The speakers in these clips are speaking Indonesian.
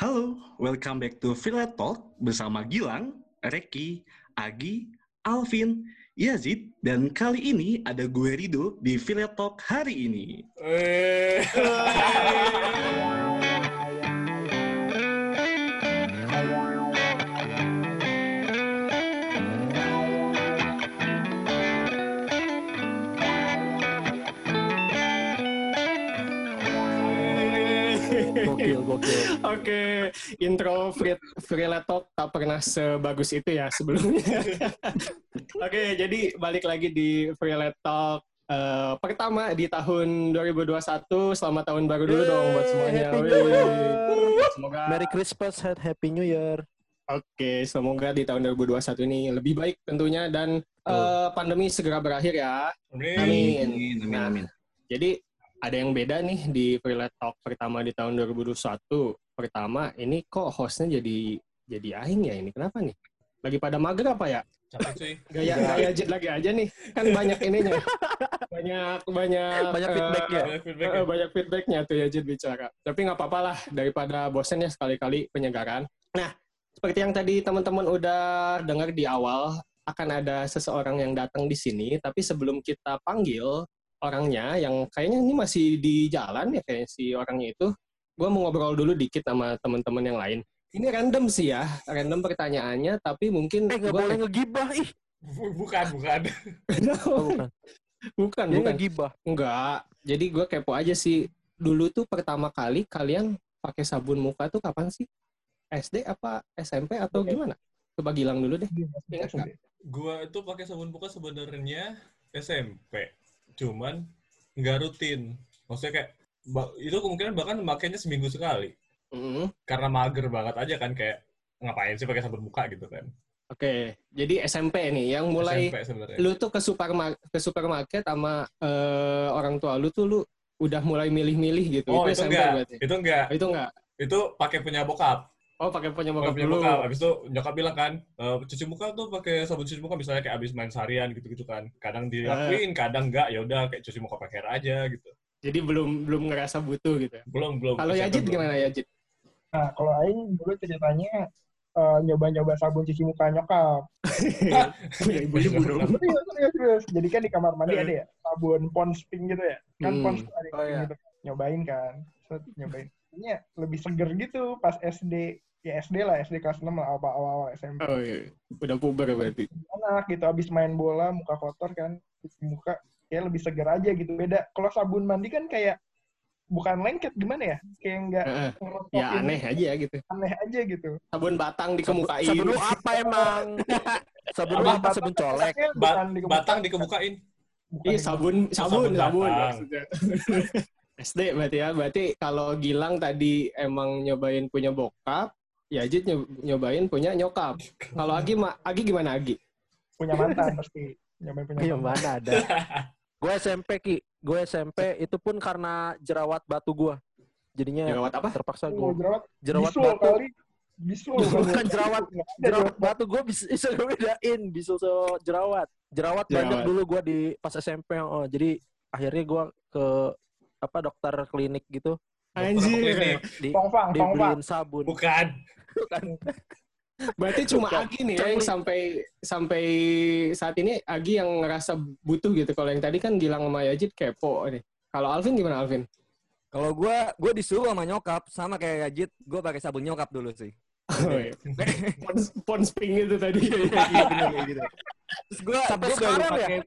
Halo, welcome back to Villa Talk bersama Gilang, Reki, Agi, Alvin, Yazid, dan kali ini ada gue Rido di Villa Talk hari ini. Eh. Gokil, gokil. Oke, intro free, free Talk tak pernah sebagus itu ya sebelumnya. Oke, jadi balik lagi di Free Talk eh, pertama di tahun 2021. Selamat tahun baru dulu dong buat semuanya. Happy. New Year. Semoga Merry Christmas and Happy New Year. Oke, semoga di tahun 2021 ini lebih baik tentunya dan eh, pandemi segera berakhir ya. Amin. Amin, Nah, amin. Jadi ada yang beda nih di Free Talk pertama di tahun 2021. Pertama, ini kok hostnya jadi jadi aing ya ini. Kenapa nih? Lagi pada mager apa ya? Capek cuy. Gaya gaya jet lagi aja nih. Kan banyak ininya. banyak banyak Banyak eh, feedbacknya. Banyak feedback eh, ya. banyak feedbacknya tuh ya Jet bicara. Tapi nggak apa-apa lah daripada bosen ya sekali-kali penyegaran. Nah, seperti yang tadi teman-teman udah dengar di awal, akan ada seseorang yang datang di sini. Tapi sebelum kita panggil orangnya, yang kayaknya ini masih di jalan ya kayak si orangnya itu, gue mau ngobrol dulu dikit sama teman-teman yang lain. Ini random sih ya, random pertanyaannya, tapi mungkin Eh, nggak gua- boleh ngegibah, ih. Bukan, bukan. Oh, bukan. bukan, Dia bukan. ngegibah. Enggak. Jadi gue kepo aja sih. Dulu tuh pertama kali kalian pakai sabun muka tuh kapan sih? SD apa SMP atau gimana? Coba Gilang dulu deh. Ingat nggak? Gua itu pakai sabun muka sebenarnya SMP. Cuman nggak rutin. Maksudnya kayak itu kemungkinan bahkan makainya seminggu sekali. Mm, Karena mager banget aja kan kayak ngapain sih pakai sabun muka gitu kan. Oke. Jadi SMP nih yang mulai SMP lu tuh ke supermarket ke supermarket sama eh, orang tua lu tuh lu udah mulai milih-milih gitu. Oh, itu SMP enggak. berarti. Itu enggak. Oh, itu enggak. Itu pakai punya bokap. Oh, pakai punya bokap dulu. bokap. Habis itu nyokap bilang kan, "Eh, cuci muka tuh pakai sabun cuci muka misalnya kayak abis main seharian gitu-gitu kan. Kadang Eh. dilakuin, kadang enggak. Ya udah kayak cuci muka pakai air aja gitu. Jadi belum belum ngerasa butuh gitu. ya. Belum, belum. Kalau Yajid belum. gimana Yajid? Nah, kalau Aing dulu ceritanya eh, nyoba-nyoba sabun cuci muka nyokap. Punya ibu-ibu dong. Serius, serius, serius. Jadi kan di kamar mandi Eh. ada ya, sabun Pond's Pink gitu ya. Kan Hmm. Pond's tuh ada Oh, iya. gitu. Nyobain kan. Set, nyobain. Ini lebih seger gitu pas SD. Ya SD lah, SD kelas 6 lah, awal-awal SMP. Oh iya, udah puber berarti. Enak gitu, abis main bola, muka kotor kan, cuci muka, kayak lebih seger aja gitu. Beda, kalau sabun mandi kan kayak bukan lengket gimana ya? Kayak nggak Heeh. ngerotokin, Ya aneh aja gitu. aneh aja gitu. Sabun batang dikemukain. Sabun lu apa emang? Sabun lu apa? Sabun colek. Ba- batang dikemukain. Iya sabun, sabun, sabun maksudnya. SD berarti ya. Berarti kalau Gilang tadi emang nyobain punya bokap, ya Jit nyob- nyobain punya nyokap. Kalau Agi, ma- Agi gimana Agi? punya mantan pasti nyobain punya Iya, mantan. mana ada. Gue SMP, Ki. Gue SMP itu pun karena jerawat batu gue. Jadinya Jerawat apa? terpaksa Oh, gue. jerawat Jerawat bisul batu. kali bisul Bukan jerawat. Jerawat batu gue bisa, bisa gue bedain. Bisa so jerawat. Jerawat banyak Jerawat. dulu gue di pas SMP. Oh, jadi akhirnya gue ke apa dokter klinik gitu Anjir. di Pongfang, pongfang. dibeliin sabun Bukan. Bukan. Berarti cuma Bukan. Agi nih ya yang sampai sampai saat ini Agi yang ngerasa butuh gitu. Kalau yang tadi kan Gilang sama Yajid kepo nih. Kalau Alvin gimana Alvin? Kalau gue, gue disuruh sama nyokap, sama kayak Yajid, gue pakai sabun nyokap dulu sih. Oh, iya. Pink itu tadi. Iya, bener, kayak gitu. Terus gue, Sampai gue baru sekarang ya? pakai,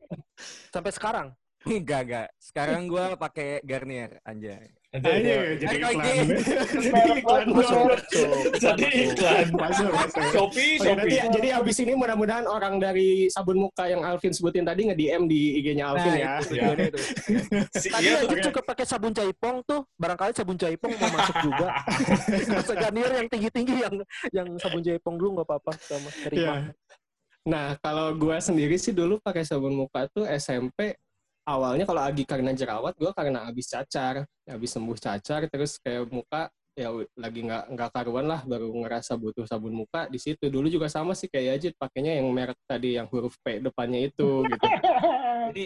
sampai sekarang enggak, enggak. Sekarang gue pakai Garnier, anjay. Ayo, jadi iklan. lagi. Jadi iklan. Jadi iklan. Masuk, masuk. Shopee, Shopee. jadi abis ini mudah-mudahan orang dari sabun muka yang Alvin sebutin tadi nge-DM di IG-nya Alvin Nah, ya. itu, Ya. itu, itu. Si, Tadi iya aja tuh. juga pakai sabun caipong tuh, barangkali sabun caipong mau masuk juga. Seganir yang tinggi-tinggi yang yang sabun caipong dulu nggak apa-apa sama terima. Iya. Nah, kalau gua sendiri sih dulu pakai sabun muka tuh SMP awalnya kalau Agi karena jerawat, gua karena habis cacar, habis sembuh cacar, terus kayak muka ya lagi nggak nggak karuan lah, baru ngerasa butuh sabun muka di situ. Dulu juga sama sih kayak Ajit pakainya yang merek tadi yang huruf P depannya itu gitu. Jadi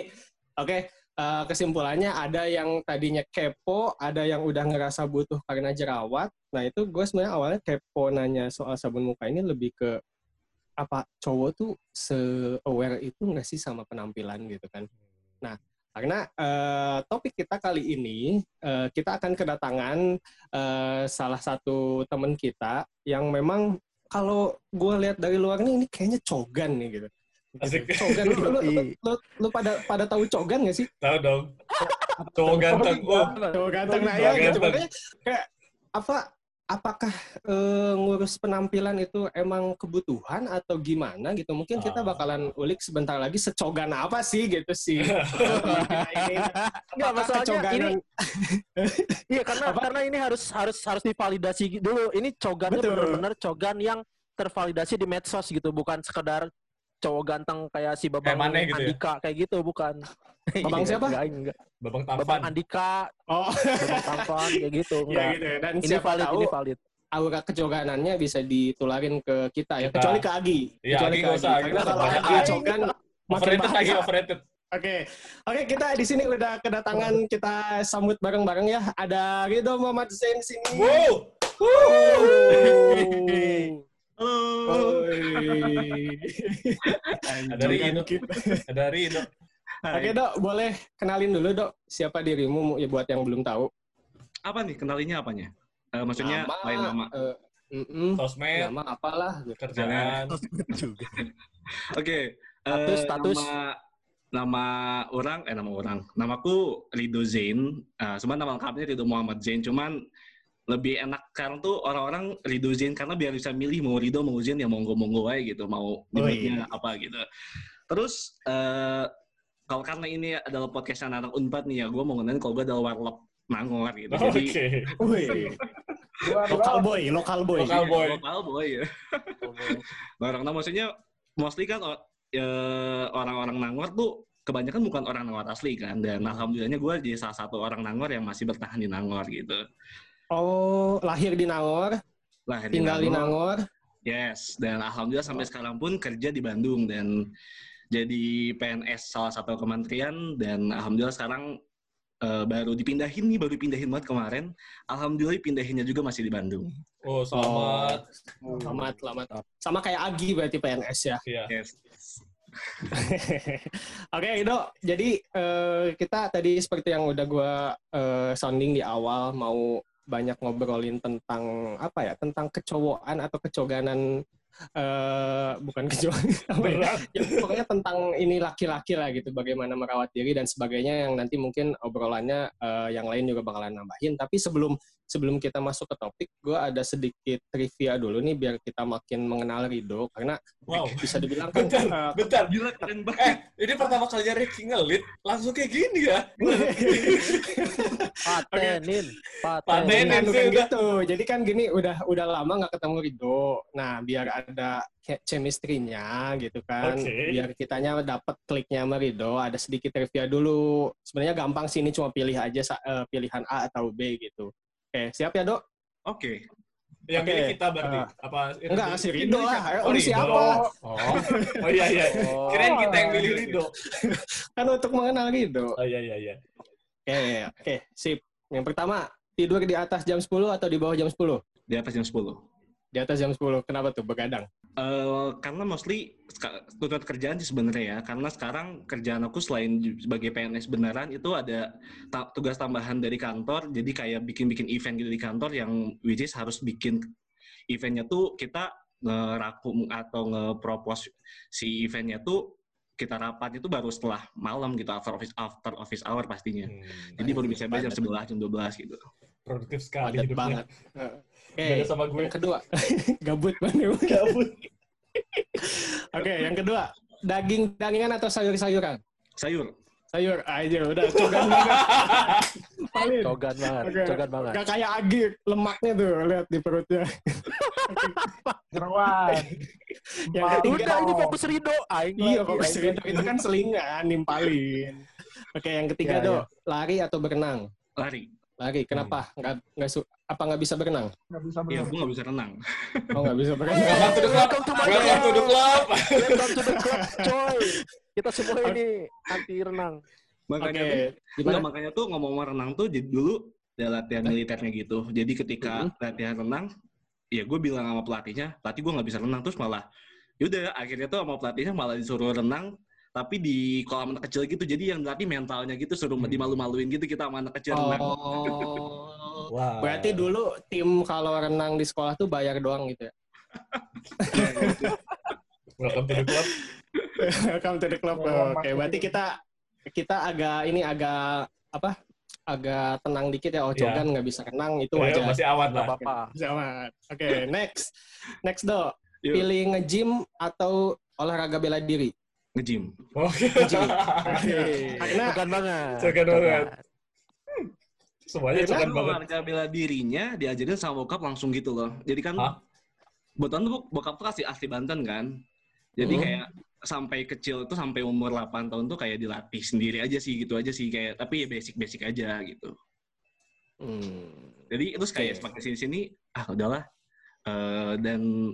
oke, eh, kesimpulannya ada yang tadinya kepo, ada yang udah ngerasa butuh karena jerawat. Nah itu gue sebenarnya awalnya kepo nanya soal sabun muka ini lebih ke apa cowok tuh se-aware itu nggak sih sama penampilan gitu kan. Nah karena eh, topik kita kali ini eh, kita akan kedatangan eh, salah satu teman kita yang memang kalau gue lihat dari luar nih ini kayaknya cogan nih gitu. Asik. Cogan lu, lu, lu, lu- lu pada pada tahu cogan gak sih? Tahu dong. Cowok ganteng. Cowok ganteng nah Cowok ya gitu. kayak apa apakah eh, ngurus penampilan itu emang kebutuhan atau gimana gitu? Mungkin kita Ah. bakalan ulik sebentar lagi secogan apa sih gitu sih. Apakah masalahnya ini Iya karena Apa? karena ini harus harus harus divalidasi dulu. Ini cogannya benar-benar cogan yang tervalidasi di medsos gitu, bukan sekedar cowok ganteng kayak si Babang Kayak Mane gitu ya? Andika kayak gitu, bukan. Babang Iya, siapa? enggak, enggak. Babang Babang Tampan. Andika, Oh, Babang Tampan kayak gitu, ya enggak. gitu. ya. Dan Ini siapa valid, tahu ini valid. aura kecoganannya bisa ditularin ke kita ya, Kita. kecuali ke Agi. Iya, kecuali Agi ke Agi Karena kalau banyak. Agi cogan makin Overrated lagi, overrated. Oke, oke kita di sini udah kedatangan kita sambut bareng-bareng ya. Ada Ridho Muhammad Zain sini. Wow. Halo. Ada Rido. Ada Rido. Oke dok, boleh kenalin dulu dok siapa dirimu ya buat yang belum tahu. Apa nih kenalinya apanya? Eh, maksudnya lain nama. eh, mm-mm, Sosmed, nama apalah. gitu. kerjaan. Oke. Status, eh, status. Nama, nama orang, eh nama orang. Namaku Rido Zain. Uh, cuman nama lengkapnya Rido Muhammad Zain. Cuman lebih enak sekarang tuh orang-orang Rido Zain karena biar bisa milih mau Rido mau Zain ya monggo-monggo aja gitu. Mau nyebutnya apa gitu. Terus eh kalau karena ini adalah podcast anak Unpad nih ya, gue mau ngenalin kalau gue adalah warlock Nangor gitu. Jadi Oke. Wih, Luar lokal boy, lokal boy. Lokal boy. lokal boy ya. orang nah maksudnya mostly kan o- eh, orang-orang Nangor tuh kebanyakan bukan orang Nangor asli kan dan alhamdulillahnya gue jadi salah satu orang Nangor yang masih bertahan di Nangor gitu. Oh, lahir di Nangor, Lahir tinggal di Nangor. Yes, dan alhamdulillah sampai sekarang pun kerja di Bandung dan jadi PNS salah satu kementerian dan alhamdulillah sekarang eh, baru dipindahin nih, baru dipindahin banget kemarin. Alhamdulillah pindahinnya juga masih di Bandung. Oh, selamat. Selamat, selamat. Sama kayak Agi berarti PNS ya. Iya. Yes. Oke, Ido. Jadi eh, kita tadi seperti yang udah gua eh, sounding di awal mau banyak ngobrolin tentang apa ya? Tentang kecowokan atau kecoganan eh bukan kecowokan ya? Ya, pokoknya tentang ini laki-laki lah gitu bagaimana merawat diri dan sebagainya yang nanti mungkin obrolannya eh, yang lain juga bakalan nambahin tapi sebelum sebelum kita masuk ke topik gue ada sedikit trivia dulu nih biar kita makin mengenal Rido karena Wow. bisa dibilang kan Bentar, eh, bentar. Gila keren Eh, banget. ini pertama kalinya Ricky ngelit, langsung kayak gini ya? Patenin, Patenin. patenin. Udah. gitu. Jadi kan gini udah udah lama nggak ketemu Rido. Nah biar ada kayak chemistry-nya gitu kan. Oke. Biar kitanya dapat kliknya sama Rido. Ada sedikit trivia dulu. Sebenarnya gampang sih ini cuma pilih aja eh, pilihan A atau B gitu. Oke siap ya dok? Oke. Yang Oke. milih kita berarti. Ah. Apa? itu Enggak si Rido lah. Oh, Rido. siapa? Oh. Oh iya iya. Oh. Kirain kita yang milih Rido. Kan untuk mengenal Rido. Oh iya iya iya. Oke oke sip. Yang pertama tidur di atas jam 10 atau di bawah jam 10? Di atas jam 10. Di atas jam 10. Kenapa tuh begadang? Eh, karena mostly tuntutan kerjaan sih sebenarnya ya. Karena sekarang kerjaan aku selain sebagai PNS beneran itu ada ta- tugas tambahan dari kantor. Jadi kayak bikin-bikin event gitu di kantor yang which is harus bikin eventnya tuh kita ngerakum atau nge-propose si eventnya tuh kita rapat itu baru setelah malam gitu after office after office hour pastinya. Hmm, Jadi baru bisa jam Padat. 11 jam 12 gitu. produktif sekali Padat hidupnya. banget. Oke. Beda sama gue. Yang kedua, gabut banget. Gabut. Oke, yang kedua, daging dagingan atau sayur-sayuran? Sayur. Sayur aja udah cogan banget. Paling. Cogan banget, Oke. cogan banget. Gak kayak Agi lemaknya tuh lihat di perutnya. Jeruan. Yang ketiga, Udah ini fokus Rido. Aing iya kok aing itu, kan selingan nimpalin. Oke, yang ketiga Ya, dok, lari atau berenang? Lari. Lari. Kenapa? Nggak nggak su- apa nggak bisa berenang? Nggak bisa Iya, berenang. gue nggak bisa renang. Oh nggak bisa berenang. Welcome to the club. Welcome to the club. Welcome to the club, coy. Kita semua ini anti renang. Makanya Oke, tuh, gimana? Nggak, makanya tuh ngomong renang tuh jadi dulu ada latihan militernya gitu. Jadi ketika Mm-hmm. latihan renang, ya gue bilang sama pelatihnya, pelatih gue nggak bisa renang terus malah, yaudah akhirnya tuh sama pelatihnya malah disuruh renang tapi di kolam anak kecil gitu. Jadi yang latih mentalnya gitu suruh Hmm. dimalu-maluin gitu kita sama anak kecil renang. Oh. Wow. Berarti dulu tim kalau renang di sekolah tuh bayar doang gitu ya? Welcome to the club. Welcome to the club. Oke, the berarti kita kita agak ini agak apa? Agak tenang dikit ya. Oh, Iya. Cogan nggak bisa renang itu wajar. masih Nggak lah. apa-apa. Sama. Oke, next. Next do. Pilih nge-gym atau olahraga bela diri? Nge-gym. Oke. Karena Cekan banget. Cekan banget. Semuanya Karena cekan Kan banget. olahraga bela dirinya diajarin sama bokap langsung gitu loh. Jadi kan Hah? Botan tuh bokap tuh asli, asli Banten kan. Jadi Hmm. kayak sampai kecil tuh sampai umur 8 tahun tuh kayak dilatih sendiri aja sih gitu aja sih kayak tapi ya basic-basic aja gitu. Hmm. Jadi terus kayak Oke. semakin sini-sini ah udahlah Eh, dan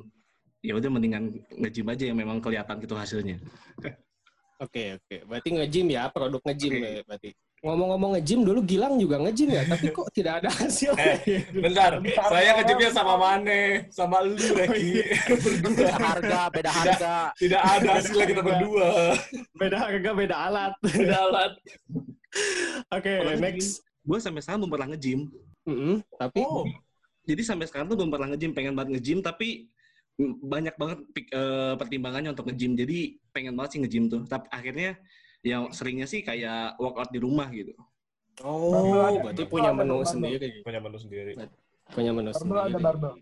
ya udah mendingan nge-gym aja yang memang kelihatan gitu hasilnya. Oke, oke. Berarti nge-gym ya, produk nge-gym Oke. ya berarti. Ngomong-ngomong nge-gym dulu Gilang juga nge-gym ya, tapi kok tidak ada hasil. Eh, Bentar, saya ngejimnya sama Mane, sama lu Reki. Berdua. Beda harga, beda harga. Tidak ada hasilnya kita berdua. beda harga, beda alat. Tidak alat. Oke, Kalau next. Gue sampai sekarang belum pernah nge-gym. Mm-mm, tapi Oh, Jadi sampai sekarang tuh belum pernah nge-gym, pengen banget nge-gym tapi mm, banyak banget eh, pertimbangannya untuk nge-gym. Jadi pengen banget sih nge-gym tuh. Tapi akhirnya yang seringnya sih kayak workout di rumah gitu. oh, berarti punya menu barbel. sendiri. punya menu sendiri. Punya menu Barbel ada sendiri. barbel.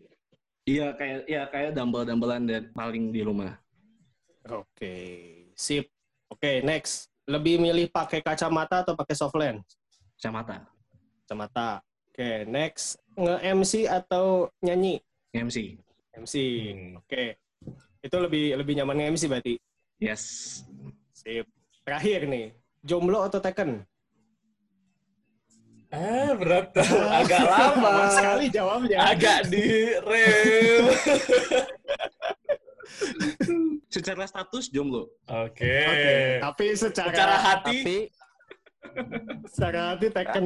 Iya kayak ya kayak dumbbell-dumbellan dan paling di rumah. Oke, sip. Oke, next. Lebih milih pakai kacamata atau pakai soft lens? Kacamata, Kacamata. Oke, next. Nge-MC atau nyanyi? MC. MC. Hmm. Oke. Itu lebih lebih nyaman nge-MC berarti. Yes. Sip. Terakhir nih, jomblo atau Tekken? Eh, berat. Agak lama. Lama sekali jawabnya. Agak di rem. Secara status jomblo. Oke. Oke, tapi secara Secara hati, Tapi secara hati Tekken.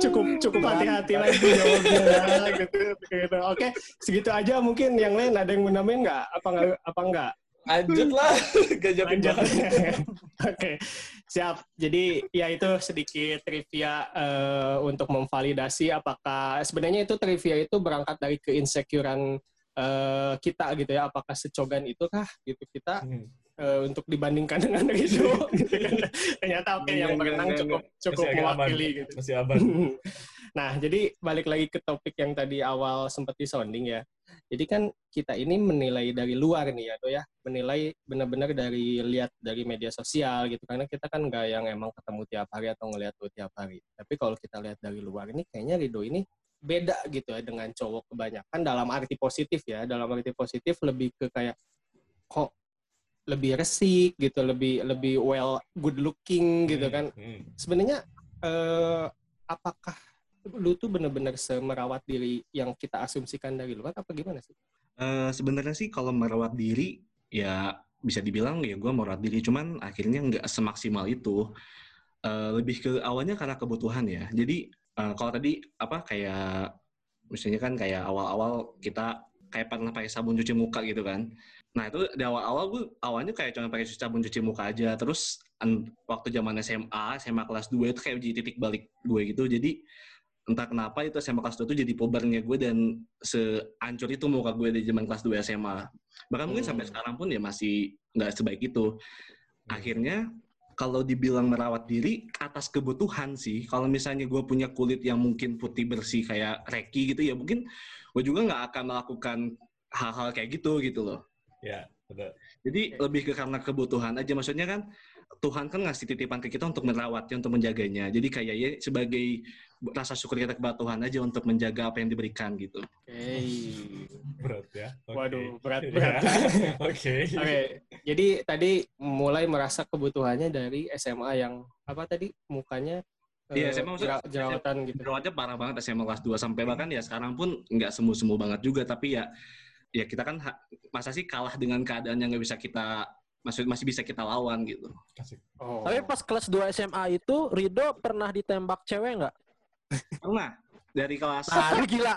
cukup cukup hati-hati lagi jawabnya gitu, gitu. Oke, segitu aja mungkin yang lain ada yang mau nambahin nggak? Apa nggak apa enggak? lanjut lah. Gajah. Oke, siap. Jadi ya itu sedikit trivia eh, untuk memvalidasi apakah sebenarnya itu trivia itu berangkat dari keinsecurean eh, kita gitu ya. Apakah secogan itu kah gitu kita Hmm. Eh, untuk dibandingkan dengan Ridho gitu kan. Ternyata oke yang Enggak, berenang enggak, cukup cukup Masih agak aman. mewakili gitu. Masih aman. nah, jadi balik lagi ke topik yang tadi awal sempat disounding ya. Jadi kan kita ini menilai dari luar nih ya, Do ya. Menilai benar-benar dari lihat dari media sosial gitu. Karena kita kan nggak yang emang ketemu tiap hari atau ngeliat lu tiap hari. Tapi kalau kita lihat dari luar ini kayaknya Rido ini beda gitu ya dengan cowok kebanyakan dalam arti positif ya. Dalam arti positif lebih ke kayak kok lebih resik gitu, lebih lebih well good looking gitu kan Hmm. sebenarnya eh, apakah lu tuh bener-bener semerawat diri yang kita asumsikan dari luar apa gimana sih? Eh, Sebenarnya sih kalau merawat diri ya bisa dibilang ya gue merawat diri cuman akhirnya nggak semaksimal itu. Eh, lebih ke awalnya karena kebutuhan ya. Jadi eh, kalau tadi apa kayak misalnya kan kayak awal-awal kita kayak pernah pakai sabun cuci muka gitu kan. Nah itu di awal-awal gue awalnya kayak cuma pakai sabun cuci muka aja. Terus waktu zaman SMA, SMA kelas 2 itu kayak jadi titik balik gue gitu. Jadi entah kenapa itu SMA kelas 2 itu jadi pubernya gue dan seancur itu muka gue di zaman kelas 2 SMA. Bahkan mungkin Hmm. sampai sekarang pun ya masih nggak sebaik itu. Akhirnya kalau dibilang merawat diri atas kebutuhan sih. Kalau misalnya gue punya kulit yang mungkin putih bersih kayak Reki gitu ya mungkin gue juga nggak akan melakukan hal-hal kayak gitu gitu loh. Ya, betul. Jadi lebih ke karena kebutuhan aja. Maksudnya kan Tuhan kan ngasih titipan ke kita untuk merawatnya, untuk menjaganya. Jadi kayak ya sebagai rasa syukur kita kepada Tuhan aja untuk menjaga apa yang diberikan gitu. Oke. Berat ya. Oke. Waduh, berat Ya. berat. Oke. Oke. Jadi tadi mulai merasa kebutuhannya dari SMA yang apa tadi mukanya Iya, eh, SMA maksudnya- jera- jerawatan gitu. Jerawatnya parah banget SMA kelas 2 sampai bahkan ya sekarang pun nggak semu-semu banget juga tapi ya ya kita kan masa sih kalah dengan keadaan yang nggak bisa kita masih masih bisa kita lawan gitu. Oh. Tapi pas kelas 2 SMA itu Rido pernah ditembak cewek nggak? Pernah dari kelas Nah, ini gila.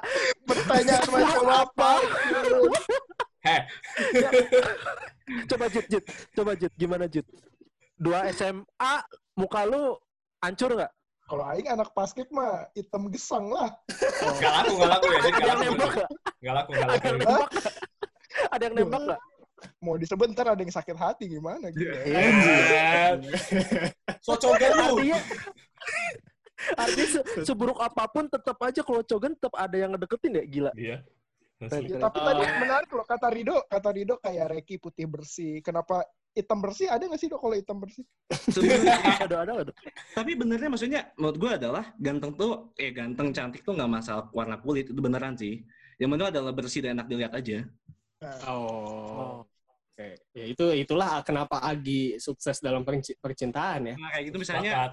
Pertanyaan macam apa? Heh, Coba Jut, Jut. Coba Jut, gimana Jut? Dua SMA, muka lu hancur nggak? Kalau aing anak basket mah hitam gesang lah. nggak laku, nggak laku ya. Jadi Ada yang laku. nembak? Nggak laku, nggak Ada laku. yang nembak nggak? Ada yang nembak nggak? Mau disebut ntar ada yang sakit hati gimana gitu. Eh, Socogan lu. Artinya, artinya se- seburuk apa pun tetap aja kalau cogan tetap ada yang ngedeketin ya gila. Iya. Ya, tapi tadi menarik loh kata Rido, kata Rido kayak Reki putih bersih. Kenapa hitam bersih? Ada nggak sih dok kalau hitam bersih? sebenarnya Ada ada ada. tapi benernya maksudnya menurut gue adalah ganteng tuh eh ganteng cantik tuh nggak masalah warna kulit itu beneran sih. Yang penting adalah bersih dan enak dilihat aja. Oh. Oke. Ya itu itulah kenapa Agi sukses dalam perci- percintaan ya. Nah kayak gitu misalnya Sepakat.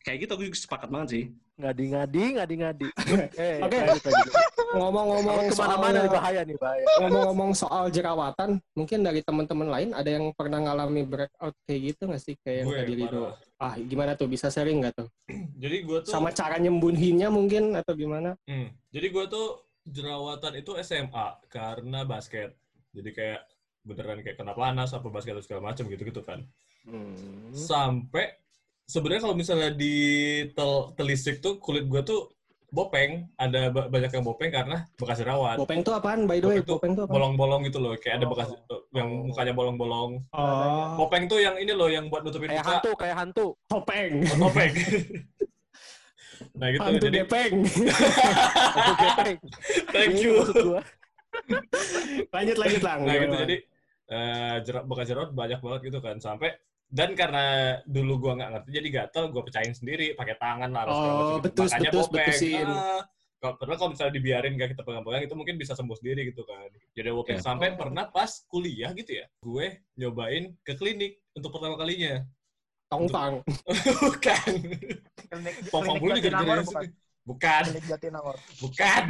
kayak gitu aku juga sepakat banget sih. Ngadi-ngadi, ngadi-ngadi. Eh, Oke. Ngomong-ngomong soal Ke mana-mana nih bahaya nih bahaya. ngomong-ngomong soal jerawatan, mungkin dari teman-teman lain ada yang pernah ngalami breakout kayak gitu nggak sih kayak yang Gue, tadi Rido? parah. Ah, gimana tuh? Bisa sharing nggak tuh? Jadi gue tuh Sama cara nyembunyinya mungkin atau gimana? Hmm. Jadi gue tuh jerawatan itu SMA karena basket. Jadi kayak beneran kayak kena panas apa basket atau segala macam gitu-gitu kan. Hmm. Sampai sebenarnya kalau misalnya di tel telisik tuh kulit gue tuh bopeng, ada ba- banyak yang bopeng karena bekas jerawat. Bopeng tuh apaan? By the way, Bopeng tuh bopeng? Bolong-bolong gitu loh, kayak ada Oh. bekas yang mukanya bolong-bolong. Oh, Bopeng tuh yang ini loh yang buat nutupin Kayak muka. hantu, kayak hantu. topeng. Oh, Bopeng. nah gitu Hantu jadi gepeng. Hantu gepeng. thank you. lanjut lanjut lang. Nah gitu jadi eh jerat bekas jerawat banyak banget gitu kan sampai dan karena dulu gua nggak ngerti jadi gatel gua pecahin sendiri pakai tangan lah Oh, gitu. betus, Makanya betus, bopeng. betusin. Ah, kalau padahal kalau misalnya dibiarin gak kita pegang-pegang itu mungkin bisa sembuh sendiri gitu kan jadi bopeng Ya. sampai pernah pas kuliah gitu ya gue nyobain ke klinik untuk pertama kalinya Tongpang. bukan Klinik, bulu juga bukan? bukan Klinik Jatinangor. bukan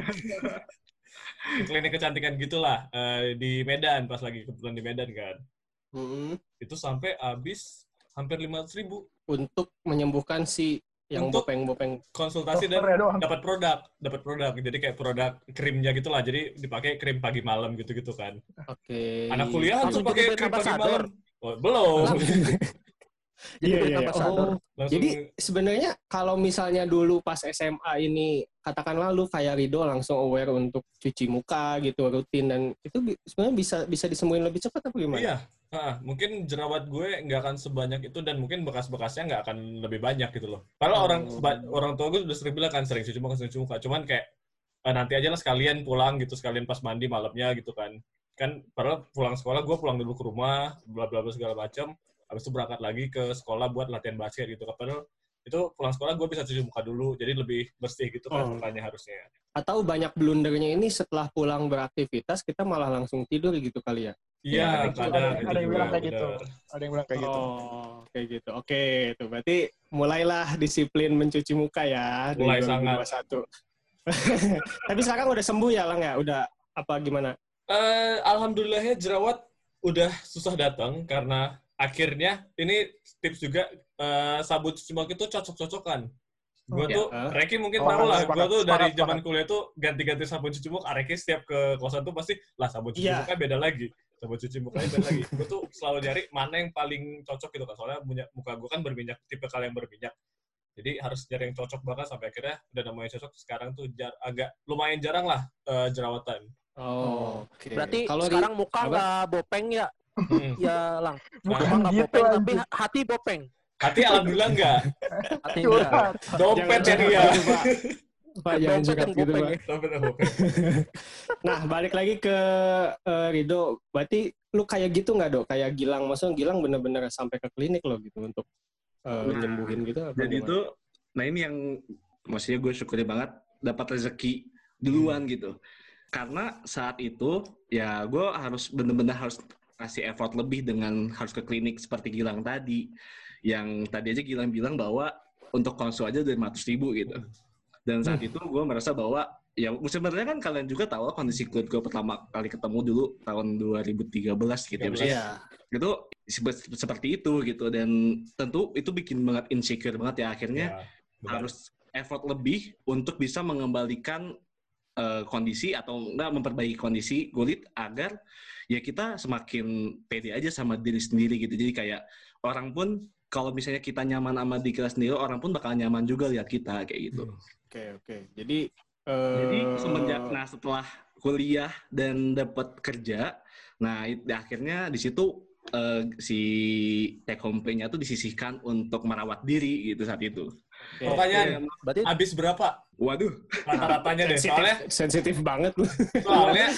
klinik kecantikan gitulah eh, di Medan pas lagi kebetulan di Medan kan Hmm. itu sampai habis hampir lima ribu Untuk menyembuhkan si yang Untuk- bopeng-bopeng. konsultasi dan ya dapat produk dapat produk jadi kayak produk krimnya gitulah jadi dipakai krim pagi malam gitu gitu kan Oke. anak kuliah Langsung tuh pakai krim brand pagi ambassador. malam oh, belum Jadi Iya, iya, iya. ambassador. Oh, langsung Jadi sebenarnya kalau misalnya dulu pas SMA ini katakanlah lu kayak Rido langsung aware untuk cuci muka gitu rutin dan itu bi- sebenarnya bisa bisa disembuhin lebih cepat apa gimana? iya Ah, mungkin jerawat gue nggak akan sebanyak itu dan mungkin bekas-bekasnya nggak akan lebih banyak gitu loh. Kalau Oh. orang orang tua gue udah sering bilang kan sering cuci muka, sering cuci muka. Cuman kayak eh, nanti aja lah sekalian pulang gitu, sekalian pas mandi malamnya gitu kan. Kan padahal pulang sekolah gue pulang dulu ke rumah, bla bla bla segala macam. Habis itu berangkat lagi ke sekolah buat latihan basket gitu. Padahal itu pulang sekolah gue bisa cuci muka dulu, jadi lebih bersih gitu kan Oh. mukanya harusnya. Atau banyak blundernya ini setelah pulang beraktivitas kita malah langsung tidur gitu kali ya? Iya, ada- kadang ada- itu ada yang bilang kayak gitu. Ada yang bilang kayak gitu. Oh, kayak gitu. Oke, itu berarti mulailah disiplin mencuci muka ya Mulai di sangat. 2021. Tapi sekarang udah sembuh ya, Lang ya? Udah apa gimana? Eh, alhamdulillahnya jerawat udah susah datang karena akhirnya ini tips juga eh, sabun cuci muka itu cocok-cocokan. Gue Oh, tuh, ya. Reki mungkin Oh, tahu lah, gue tuh dari zaman kuliah tuh ganti-ganti sabun cuci muka. Reki setiap ke kosan tuh pasti, lah sabun cuci Iya. muka beda lagi. Sabun cuci mukanya beda lagi. Gue tuh selalu nyari mana yang paling cocok gitu kan. Soalnya punya- muka gue kan berminyak, tipe kalian berminyak. Jadi harus nyari yang cocok banget sampai akhirnya udah namanya cocok. Sekarang tuh jar- agak lumayan jarang lah eh, jerawatan. Oh, oke. Berarti kalau di- sekarang muka apa? nggak bopeng ya, Hmm. ya lang. Bukan Muka nggak gitu, bopeng, tapi hati bopeng. Hati alhamdulillah enggak. Hati enggak. Dompet ya dia. gitu, Pak. Jangan curhat yang gitu, Pak. ya. Bopeng. Nah, balik lagi ke eh, Rido. Berarti lu kayak gitu nggak, Dok? Kayak Gilang. Maksudnya Gilang bener-bener sampai ke klinik loh gitu untuk eh, Nah, nyembuhin gitu apa Jadi itu, nah ini yang maksudnya gue syukuri banget dapat rezeki duluan gitu. Karena saat itu ya gue harus bener-bener harus kasih effort lebih dengan harus ke klinik seperti Gilang tadi. Yang tadi aja Gilang bilang bahwa untuk konsul aja dari 500 ribu gitu. Dan saat itu gue merasa bahwa ya sebenarnya kan kalian juga tahu kondisi kulit gue pertama kali ketemu dulu tahun 2013 gitu ya. Iya. itu sep- seperti itu gitu dan tentu itu bikin banget insecure banget ya akhirnya Ya, harus effort lebih untuk bisa mengembalikan eh, kondisi atau enggak memperbaiki kondisi kulit agar ya kita semakin pede aja sama diri sendiri gitu. Jadi kayak orang pun kalau misalnya kita nyaman sama diri kita sendiri, orang pun bakal nyaman juga lihat kita kayak gitu. Oke, oke. Jadi eh, Jadi semenjak nah setelah kuliah dan dapat kerja, nah it- akhirnya di situ eh, si take home pay-nya tuh disisihkan untuk merawat diri gitu saat itu. oke. Pertanyaan, Berarti habis berapa Waduh, rata-ratanya deh? sensitif, Soalnya sensitif banget lu. soalnya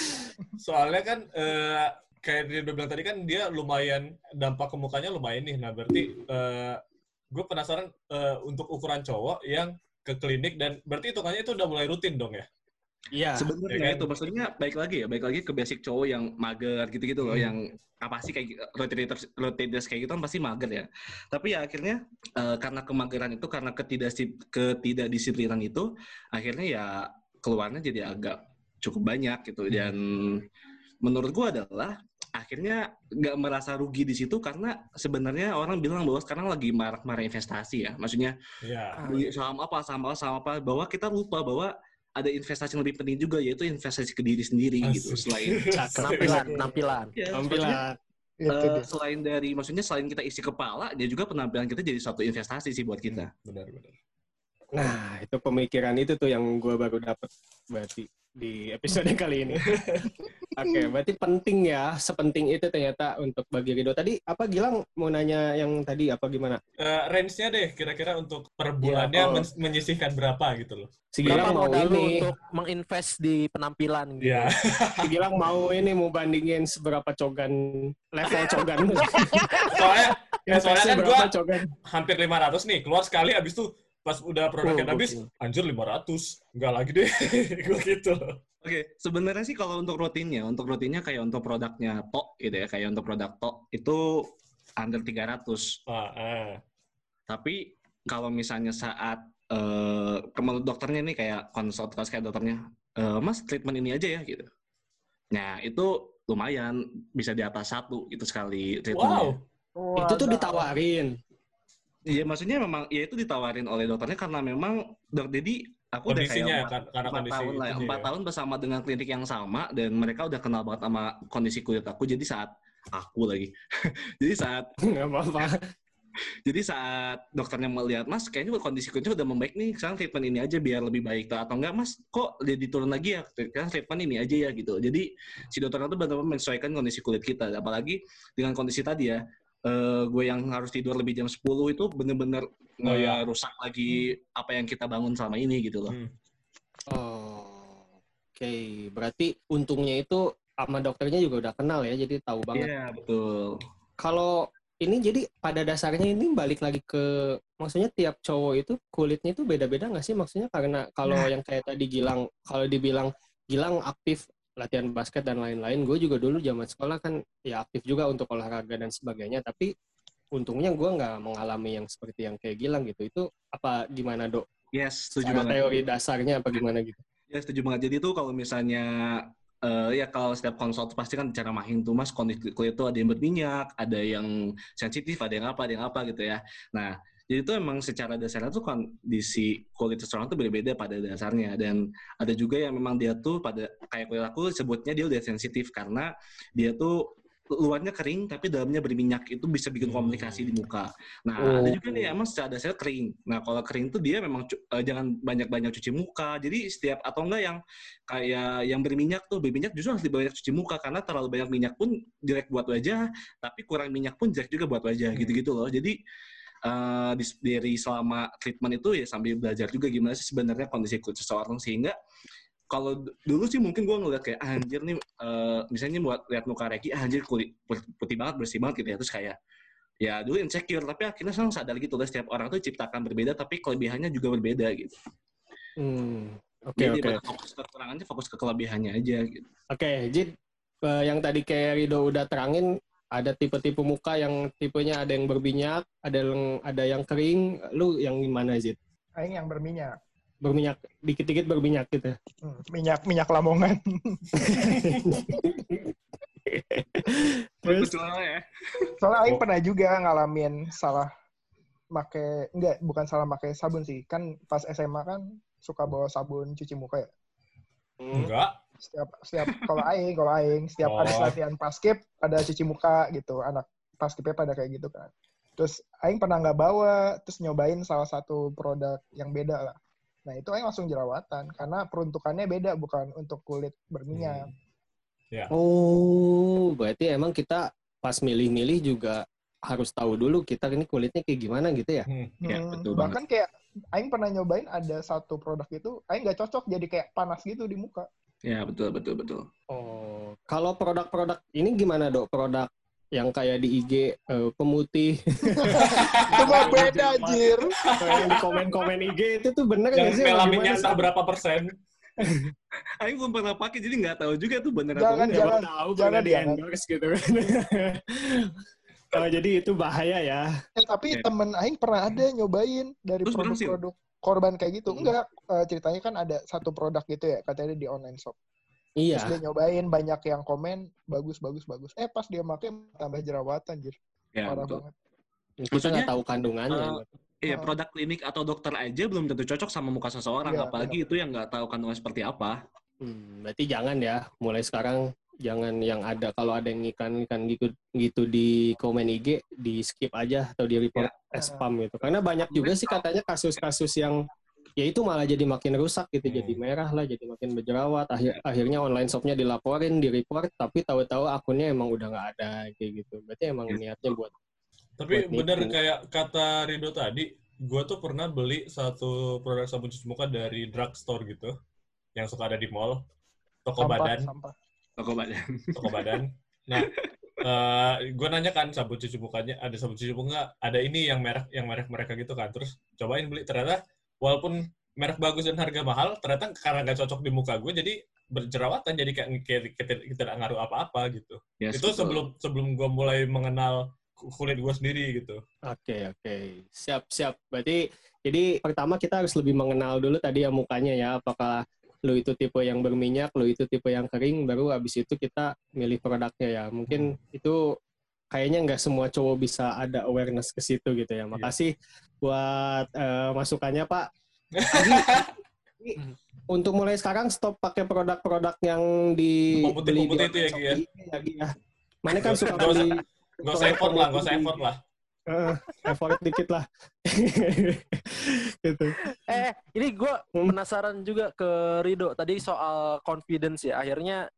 soalnya kan eh, kayak dia udah bilang tadi kan dia lumayan dampak ke mukanya lumayan nih. Nah berarti eh, gue penasaran eh, untuk ukuran cowok yang ke klinik dan berarti hitungannya itu udah mulai rutin dong ya? Iya. Sebenarnya Ya kan? itu maksudnya baik lagi ya, baik lagi ke basic cowok yang mager gitu-gitu loh, Hmm. yang apa sih kayak rotators rotators kayak gitu kan pasti mager ya. Tapi ya akhirnya eh, karena kemageran itu, karena ketidakdisi- ketidakdisiplinan itu, akhirnya ya keluarnya jadi agak cukup banyak gitu. Hmm. Dan menurut gua adalah akhirnya nggak merasa rugi di situ karena sebenarnya orang bilang bahwa sekarang lagi marak-marak investasi ya. Maksudnya Iya. beli saham apa, saham apa, saham apa, bahwa kita lupa bahwa ada investasi yang lebih penting juga yaitu investasi ke diri sendiri gitu. Asik. Selain penampilan, penampilan. ya. Itu eh, dia. selain dari maksudnya selain kita isi kepala, dia juga penampilan kita jadi satu investasi sih buat kita. Benar benar. Nah, itu pemikiran itu tuh yang gue baru dapat berarti di episode kali ini. Oke, berarti penting ya, sepenting itu ternyata untuk bagi Rido. Tadi apa Gilang mau nanya yang tadi apa gimana? Eh, range-nya deh kira-kira untuk per bulannya oh. men- menyisihkan berapa gitu loh. Si Berapa Gilang mau ini, untuk menginvest di penampilan gitu? Iya. si Gilang mau ini mau bandingin seberapa cogan level cogan. soalnya ya, soalnya kan berapa gua cogan? hampir 500 nih, keluar sekali habis tuh pas udah produknya Oh, habis, gokil. anjir 500. Enggak lagi deh. Gue gitu. Oke, sebenarnya sih kalau untuk rutinnya, untuk rutinnya kayak untuk produknya Tok gitu ya, kayak untuk produk Tok itu under 300. Ah, ah. Tapi kalau misalnya saat eh menurut dokternya nih kayak konsultasi kayak dokternya, "Eh, Mas treatment ini aja ya gitu. Nah itu lumayan bisa di atas satu gitu sekali treatmentnya. Wow. Itu tuh ditawarin. Iya maksudnya memang ya itu ditawarin oleh dokternya karena memang dok Dedi aku udah kayak kan- karena empat kondisi tahun lah ya, empat ya. tahun bersama dengan klinik yang sama dan mereka udah kenal banget sama kondisi kulit aku jadi saat aku lagi. Jadi saat Nggak apa-apa. jadi saat dokternya melihat mas kayaknya kondisi kulitnya udah membaik nih sekarang treatment ini aja biar lebih baik atau enggak mas? Kok jadi turun lagi ya? Sekarang treatment ini aja ya gitu. Jadi si dokternya tuh benar-benar menyesuaikan kondisi kulit kita apalagi dengan kondisi tadi ya eh, gue yang harus tidur lebih jam 10 itu bener-bener Oh, iya. rusak lagi apa yang kita bangun selama ini gitu loh Hmm. Oh, oke. Berarti untungnya itu sama dokternya juga udah kenal ya, jadi tahu banget. Iya betul Kalau ini jadi pada dasarnya ini balik lagi ke maksudnya tiap cowok itu kulitnya itu beda-beda nggak sih maksudnya karena kalau yang kayak tadi Gilang kalau dibilang Gilang aktif latihan basket dan lain-lain. Gue juga dulu zaman sekolah kan ya aktif juga untuk olahraga dan sebagainya. Tapi untungnya gue nggak mengalami yang seperti yang kayak Gilang gitu. Itu apa gimana dok? Yes setuju banget. teori dasarnya apa gimana gitu? Ya setuju banget. Jadi tuh kalau misalnya eh, ya kalau setiap konsult pasti kan cara mahin tuh mas. Kondisi kulit tuh ada yang berminyak, ada yang sensitif, ada yang apa, ada yang apa gitu ya. Nah jadi itu emang secara dasarnya tuh kondisi kulit seseorang tuh berbeda pada dasarnya dan ada juga yang memang dia tuh pada kayak kulit aku sebutnya dia udah sensitif karena dia tuh luarnya kering tapi dalamnya berminyak itu bisa bikin komplikasi di muka. Nah ada juga nih emang secara dasarnya kering. Nah kalau kering tuh dia memang cu- eh, jangan banyak-banyak cuci muka. Jadi setiap atau enggak yang kayak yang berminyak tuh berminyak justru harus dibanyak cuci muka karena terlalu banyak minyak pun jelek buat wajah, tapi kurang minyak pun jelek juga buat wajah gitu-gitu loh. Jadi di- dari selama treatment itu ya sambil belajar juga gimana sih sebenarnya kondisi kulit seseorang sehingga kalau dulu sih mungkin gue ngeliat kayak "Ah, anjir nih eh, misalnya buat lihat muka Reki ah, anjir kulit put- putih banget bersih banget gitu ya. Terus kayak ya dulu insecure tapi akhirnya sekarang sadar gitu lah setiap orang tuh ciptakan berbeda tapi kelebihannya juga berbeda gitu. Hmm, oke jadi oke. daripada fokus ke kekurangannya fokus ke kelebihannya aja gitu. Oke, Jid, eh, yang tadi kayak Rido udah terangin, ada tipe-tipe muka yang tipenya ada yang berminyak, ada yang ada yang kering. Lu yang gimana, Jid? Aing yang berminyak. Berminyak, dikit-dikit berminyak gitu. Hmm, minyak minyak lamongan. Terus, ya Soalnya Aing pernah juga ngalamin salah make enggak bukan salah make sabun sih. Kan pas SMA kan suka bawa sabun cuci muka ya. Enggak. Setiap setiap kalau Aing, kalau Aing setiap ada Oh. latihan paskib ada cuci muka gitu. Anak paskibnya pada kayak gitu kan. Terus Aing pernah nggak bawa, terus nyobain salah satu produk yang beda lah. Nah itu Aing langsung jerawatan karena peruntukannya beda bukan untuk kulit berminyak. Oh, berarti emang kita pas milih-milih juga harus tahu dulu kita ini kulitnya kayak gimana gitu ya? Hmm. Ya, Hmm, betul bahkan kayak Aing pernah nyobain ada satu produk itu, Aing nggak cocok jadi kayak panas gitu di muka. Ya, betul, betul, betul. Oh, kalau produk-produk ini gimana dok? Produk yang kayak di IG eh, pemutih, Itu mah beda anjir. yang di komen-komen IG itu tuh bener nggak sih? melaminnya entah berapa persen. Aing belum pernah pakai, jadi nggak tahu juga tuh bener atau Jangan, enggak. Siapa jangan, tahu jangan, di endorse gitu kan. Oh, jadi itu bahaya ya. Eh, tapi Ya. temen Aing pernah ada nyobain dari produk-produk korban kayak gitu. Hmm. Enggak, eh, ceritanya kan ada satu produk gitu ya, katanya di online shop. Iya. Terus dia nyobain, banyak yang komen, bagus, bagus, bagus. Eh, pas dia pakai tambah jerawatan, anjir. Ya, Parah betul. banget. Maksudnya, tahu kandungannya. eh, Iya, Oh. produk klinik atau dokter aja belum tentu cocok sama muka seseorang, Iya, apalagi itu yang nggak tahu kandungan seperti apa. Hmm, berarti jangan ya, mulai sekarang jangan yang ada kalau ada yang iklan-iklan gitu gitu di komen IG di skip aja atau di report as spam gitu. Karena banyak juga sih katanya kasus-kasus yang ya itu malah jadi makin rusak gitu, Hmm. jadi merah lah, jadi makin berjerawat. Akhir akhirnya online shopnya dilaporin, di report, tapi tahu-tahu akunnya emang udah nggak ada kayak gitu. Berarti emang Iya. niatnya buat Tapi Buat bener nipu. kayak kata Rido tadi, gue tuh pernah beli satu produk sabun cuci muka dari drugstore gitu, yang suka ada di mall, toko Sampah, badan, sampah. Toko badan. toko badan. Nah, gue nanya kan sabun cuci mukanya, ada sabun cuci muka, ada ini yang merek yang merek mereka gitu kan, terus cobain beli ternyata walaupun merek bagus dan harga mahal, ternyata karena gak cocok di muka gue, jadi berjerawatan, jadi kayak kayak kayak tidak ngaruh apa-apa gitu. Yes, itu betul. sebelum sebelum gue mulai mengenal kulit gue sendiri gitu. Oke oke siap siap. Berarti jadi pertama kita harus lebih mengenal dulu tadi ya mukanya ya. Apakah lo itu tipe yang berminyak, lo itu tipe yang kering, baru habis itu kita milih produknya ya. Mungkin itu kayaknya nggak semua cowok bisa ada awareness ke situ gitu ya. Makasih buat eh, masukannya Pak. Jadi, untuk mulai sekarang stop pakai produk-produk yang di di itu ya, ya? Lagi ya. Mana kan suka beli Gak usah effort lah, gak usah effort lah. Eh, effort dikit lah. gitu. Eh, ini gue Hmm. penasaran juga ke Rido tadi soal confidence ya. Akhirnya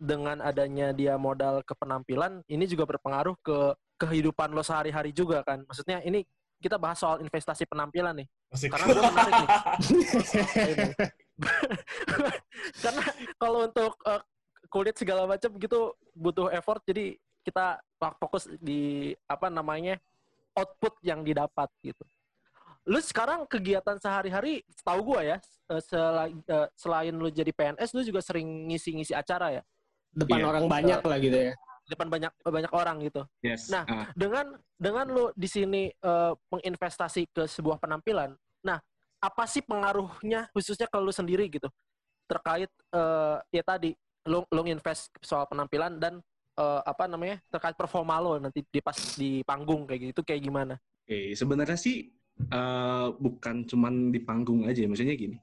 dengan adanya dia modal ke penampilan, ini juga berpengaruh ke kehidupan lo sehari-hari juga kan. Maksudnya ini kita bahas soal investasi penampilan nih. Asik. Karena gue menarik nih. Karena kalau untuk eh, kulit segala macam gitu butuh effort, jadi kita fokus di apa namanya output yang didapat gitu. Lu sekarang kegiatan sehari-hari, setahu gua ya, eh, selain, eh, selain lu jadi PNS, lu juga sering ngisi-ngisi acara ya, Depan Iya. orang banyak lah gitu ya. di depan banyak banyak orang gitu. Yes. Nah, Ah, dengan dengan lu di sini eh, menginvestasi ke sebuah penampilan, nah apa sih pengaruhnya khususnya kalau lu sendiri gitu terkait eh, ya tadi lu lu invest soal penampilan dan eh, apa namanya terkait performa lo nanti di pas di panggung kayak gitu kayak gimana? Oke, sebenarnya sih eh, bukan cuman di panggung aja, maksudnya gini.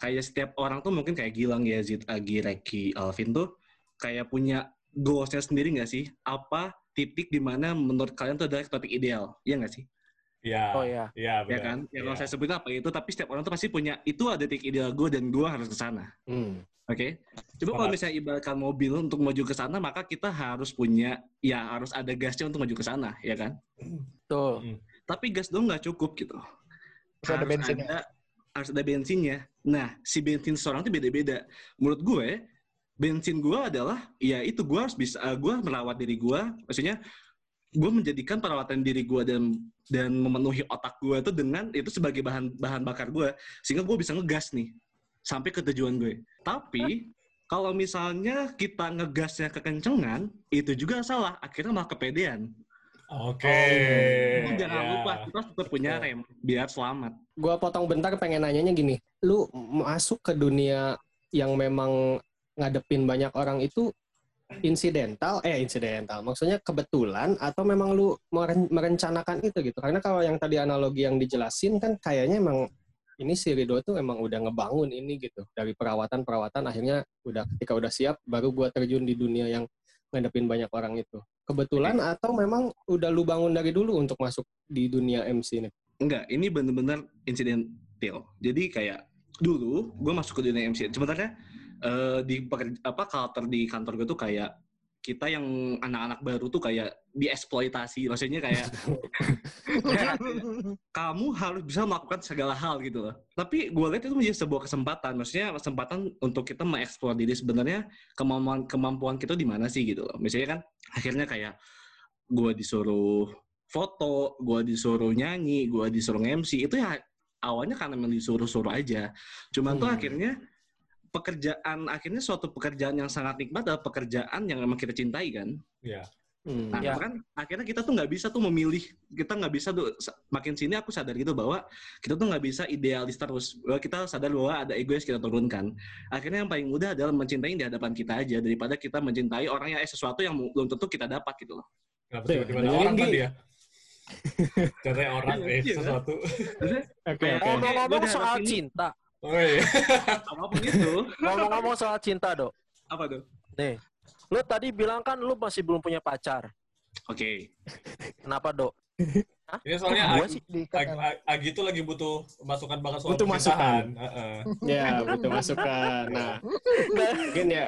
Kayak setiap orang tuh mungkin kayak Gilang, Yazid, Agi, Reki, Alvin tuh kayak punya goals-nya sendiri nggak sih? Apa titik di mana menurut kalian tuh adalah topik ideal? Iya nggak sih? Iya. Oh ya. Iya, Ya kan? Ya kalau Iya. saya sebutin apa itu, tapi setiap orang tuh pasti punya, itu ada titik ideal gue dan gue harus ke sana. Hmm. Oke, coba kalau misalnya ibaratkan mobil untuk maju ke sana, maka kita harus punya, ya harus ada gasnya untuk maju ke sana, ya kan? Tuh. Tapi gas dong nggak cukup gitu. Harus ada bensinnya. Ada, harus ada bensinnya. Nah, si bensin seorang itu beda-beda. Menurut gue, bensin gue adalah, ya itu gue harus bisa, uh, gue merawat diri gue. Maksudnya, gue menjadikan perawatan diri gue dan dan memenuhi otak gue itu dengan itu sebagai bahan bahan bakar gue, sehingga gue bisa ngegas nih sampai ke tujuan gue. Tapi kalau misalnya kita ngegasnya kekencengan, itu juga salah. Akhirnya malah kepedean. Oke. Jadi Jangan Iya. lupa kita tetap punya rem biar selamat. Gua potong bentar pengen nanyanya gini. Lu masuk ke dunia yang memang ngadepin banyak orang itu insidental eh insidental maksudnya kebetulan atau memang lu meren- merencanakan itu gitu karena kalau yang tadi analogi yang dijelasin kan kayaknya emang ini si Rido tuh emang udah ngebangun ini gitu dari perawatan perawatan akhirnya udah ketika udah siap baru buat terjun di dunia yang ngadepin banyak orang itu kebetulan atau memang udah lu bangun dari dulu untuk masuk di dunia MC ini Enggak, ini bener-bener insidental. Jadi kayak dulu gue masuk ke dunia MC. Sebenarnya eh, di pekerja, apa culture di kantor gue tuh kayak kita yang anak-anak baru tuh kayak dieksploitasi. Maksudnya kayak kamu harus bisa melakukan segala hal gitu loh. Tapi gue lihat itu menjadi sebuah kesempatan. Maksudnya kesempatan untuk kita mengeksplor diri sebenarnya kemampuan kemampuan kita di mana sih gitu loh. Misalnya kan akhirnya kayak gue disuruh foto, gue disuruh nyanyi, gue disuruh MC itu ya awalnya karena memang disuruh-suruh aja. Cuman tuh Hmm. akhirnya pekerjaan akhirnya suatu pekerjaan yang sangat nikmat adalah pekerjaan yang memang kita cintai kan. Iya. Hmm. Nah, Ya. kan akhirnya kita tuh nggak bisa tuh memilih, kita nggak bisa tuh makin sini aku sadar gitu bahwa kita tuh nggak bisa idealis terus. Bahwa kita sadar bahwa ada egois kita turunkan. Akhirnya yang paling mudah adalah mencintai di hadapan kita aja daripada kita mencintai orang yang eh, sesuatu yang belum tentu kita dapat gitu loh. Kenapa Tuh, tiba-tiba ada orang tadi ya? Contohnya orang, eh, Iya. sesuatu. Oke Kayak- oke. Gua Ngomong-ngomong udah soal cinta, Oh iya. Apa pun itu, ngomong-ngomong soal cinta, Dok. apa tuh? Nih, lu tadi bilang kan lu masih belum punya pacar. Oke. Kenapa, Dok? Ini soalnya gua Agi, sih? Agi, kan. Agi tuh lagi butuh masukan banget soal Butuh percintaan. Heeh. Ya, betul masukan. Nah, mungkin ya.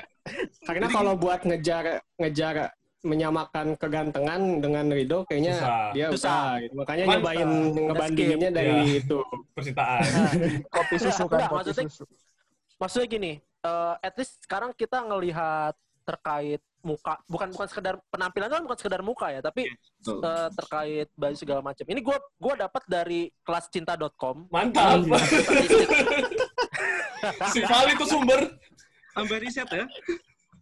Karena kalau buat ngejar ngejar menyamakan kegantengan dengan Rido kayaknya Susah. dia Susah. usah gitu. Makanya Mantap. nyobain ngebandinginnya dari Iya. itu. Percintaan. Kopi susu kan, kopi maksudnya- susu. Maksudnya gini, eh, at least sekarang kita ngelihat terkait muka, bukan bukan sekedar penampilan kan bukan sekedar muka ya, tapi Betul. eh, terkait baju segala macam. Ini gua gua dapat dari kelascinta.com. Mantap. Si Vali itu sumber. Sampai riset ya.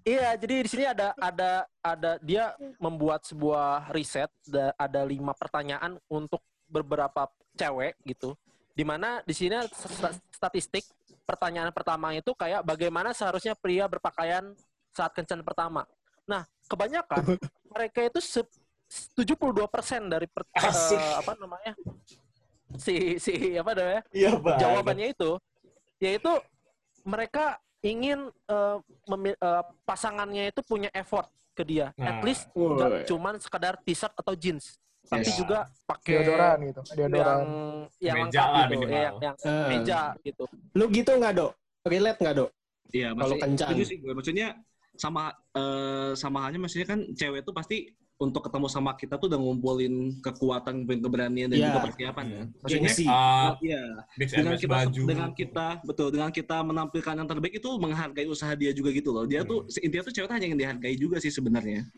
Iya, jadi di sini ada ada ada dia membuat sebuah riset, da- ada lima pertanyaan untuk beberapa cewek gitu. Di mana di sini sta- statistik pertanyaan pertama itu kayak bagaimana seharusnya pria berpakaian saat kencan pertama. Nah, kebanyakan mereka itu se- 72% dari per- Asik. eh, apa namanya? si si apa namanya? Iya, Bang. jawabannya itu yaitu mereka ingin eh, memi- eh, pasangannya itu punya effort ke dia Nah. at least nggak cuman sekedar t-shirt atau jeans tapi Yes. juga pakai Deodoran gitu, yang deodoran. yang Meja lengkap lah gitu minimal. ya, yang, yang Eh, meja gitu Lu gitu nggak, Dok? Relate nggak, Dok? Iya, Kalau maksudnya kencan. setuju sih gue. Maksudnya sama eh, sama halnya maksudnya kan cewek tuh pasti untuk ketemu sama kita tuh udah ngumpulin kekuatan, ngumpulin keberanian dan Iya. juga persiapan kan. Maksudnya Gengsi. Ah, Iya, mix and dengan match kita baju. dengan kita betul dengan kita menampilkan yang terbaik itu menghargai usaha dia juga gitu loh. Dia tuh intinya tuh cewek hanya yang dihargai juga sih sebenarnya.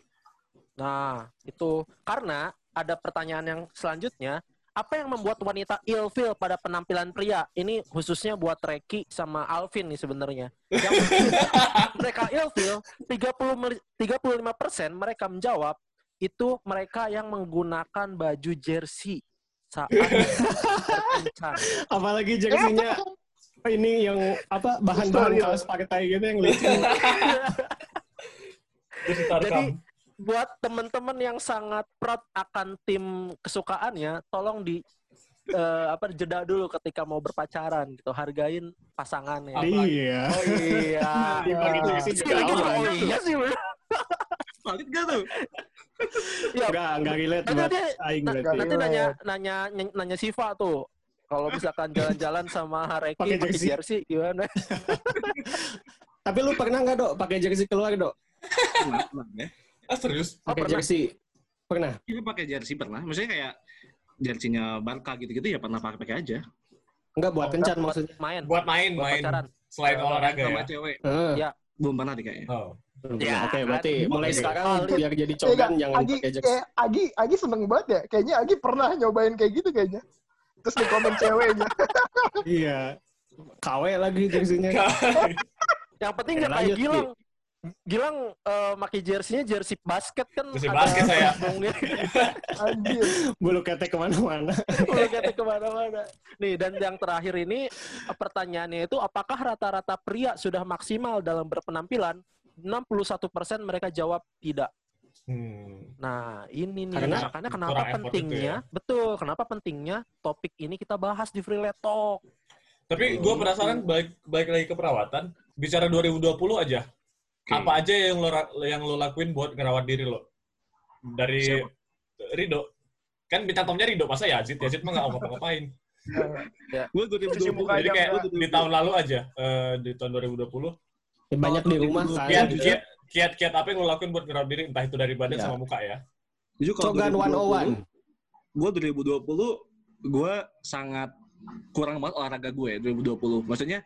nah itu karena ada pertanyaan yang selanjutnya apa yang membuat wanita ilfil pada penampilan pria? Ini khususnya buat Reki sama Alvin nih sebenarnya. Yang mereka ilfil, 30 meli- 35% mereka menjawab itu mereka yang menggunakan baju jersey saat berkencan. Apalagi jersinya ini yang apa bahan-bahan kaos partai gitu yang rekam. Jadi buat teman-teman yang sangat proud akan tim kesukaannya, tolong di eh, apa jeda dulu ketika mau berpacaran gitu, hargain pasangannya. iya. Oh iya. Juga Lagi, aman. oh iya sih. Valid gak tuh? Ya, Enggak, enggak relate Nanti buat dia- aing berarti. nanti nanya nanya nanya Siva tuh. Kalau misalkan jalan-jalan sama Reki Pakai jersey. jersey gimana? Tapi lu pernah nggak, Dok, pakai jersey keluar, Dok? Ya. Ah, serius? Oh, Pakai pernah. jersey. Pernah. Kita pakai jersey pernah. Maksudnya kayak jersinya Barca gitu-gitu ya pernah pakai-pakai aja. Enggak buat Oh, kencan maksudnya. Main. Buat main, Buat main. pacaran. Selain olahraga Sama ya. cewek. Ya. Belum pernah deh kayaknya. Oh. Ya, pernah. Oke, berarti kan. mulai sekarang biar jadi Eh, cogan jangan Agi, pakai jersey. kayak Agi, Agi seneng banget ya. Kayaknya Agi pernah nyobain kayak gitu kayaknya. Terus di komen ceweknya. Iya. KW lagi jersinya. Yang penting Oke, nggak kayak. Gilang. Gilang eh pakai jersey-nya jersey basket kan Jersey ada basket saya. Anjir. Bulu ketek ke mana-mana. Udah kata ke mana-mana. Nih, dan yang terakhir ini pertanyaannya itu apakah rata-rata pria sudah maksimal dalam berpenampilan 61% mereka jawab tidak. Hmm. Nah, ini nih Karena- makanya kenapa pentingnya, itu betul, kenapa pentingnya topik ini kita bahas di Free Let Talk. Tapi gue penasaran balik balik lagi ke perawatan. Bicara 2020 aja. Oke. Apa aja yang lo yang lo lakuin buat ngerawat diri lo? Dari Siapa? Rido. Kan bintang tamunya Rido, masa Yazid? Yazid mah nggak ngapa-ngapain. Gue Cuci 2020 muka Jadi aja kayak di tahun lalu aja, eh, di tahun 2020. Ya, banyak di rumah kan. Kiat, gitu. kiat, kiat, kiat apa yang lo lakuin buat ngerawat diri? Entah itu dari badan Ya. sama muka ya. Jujur kalau Cogan 2020, 101. gue 2020 gue sangat kurang banget olahraga gue 2020. Maksudnya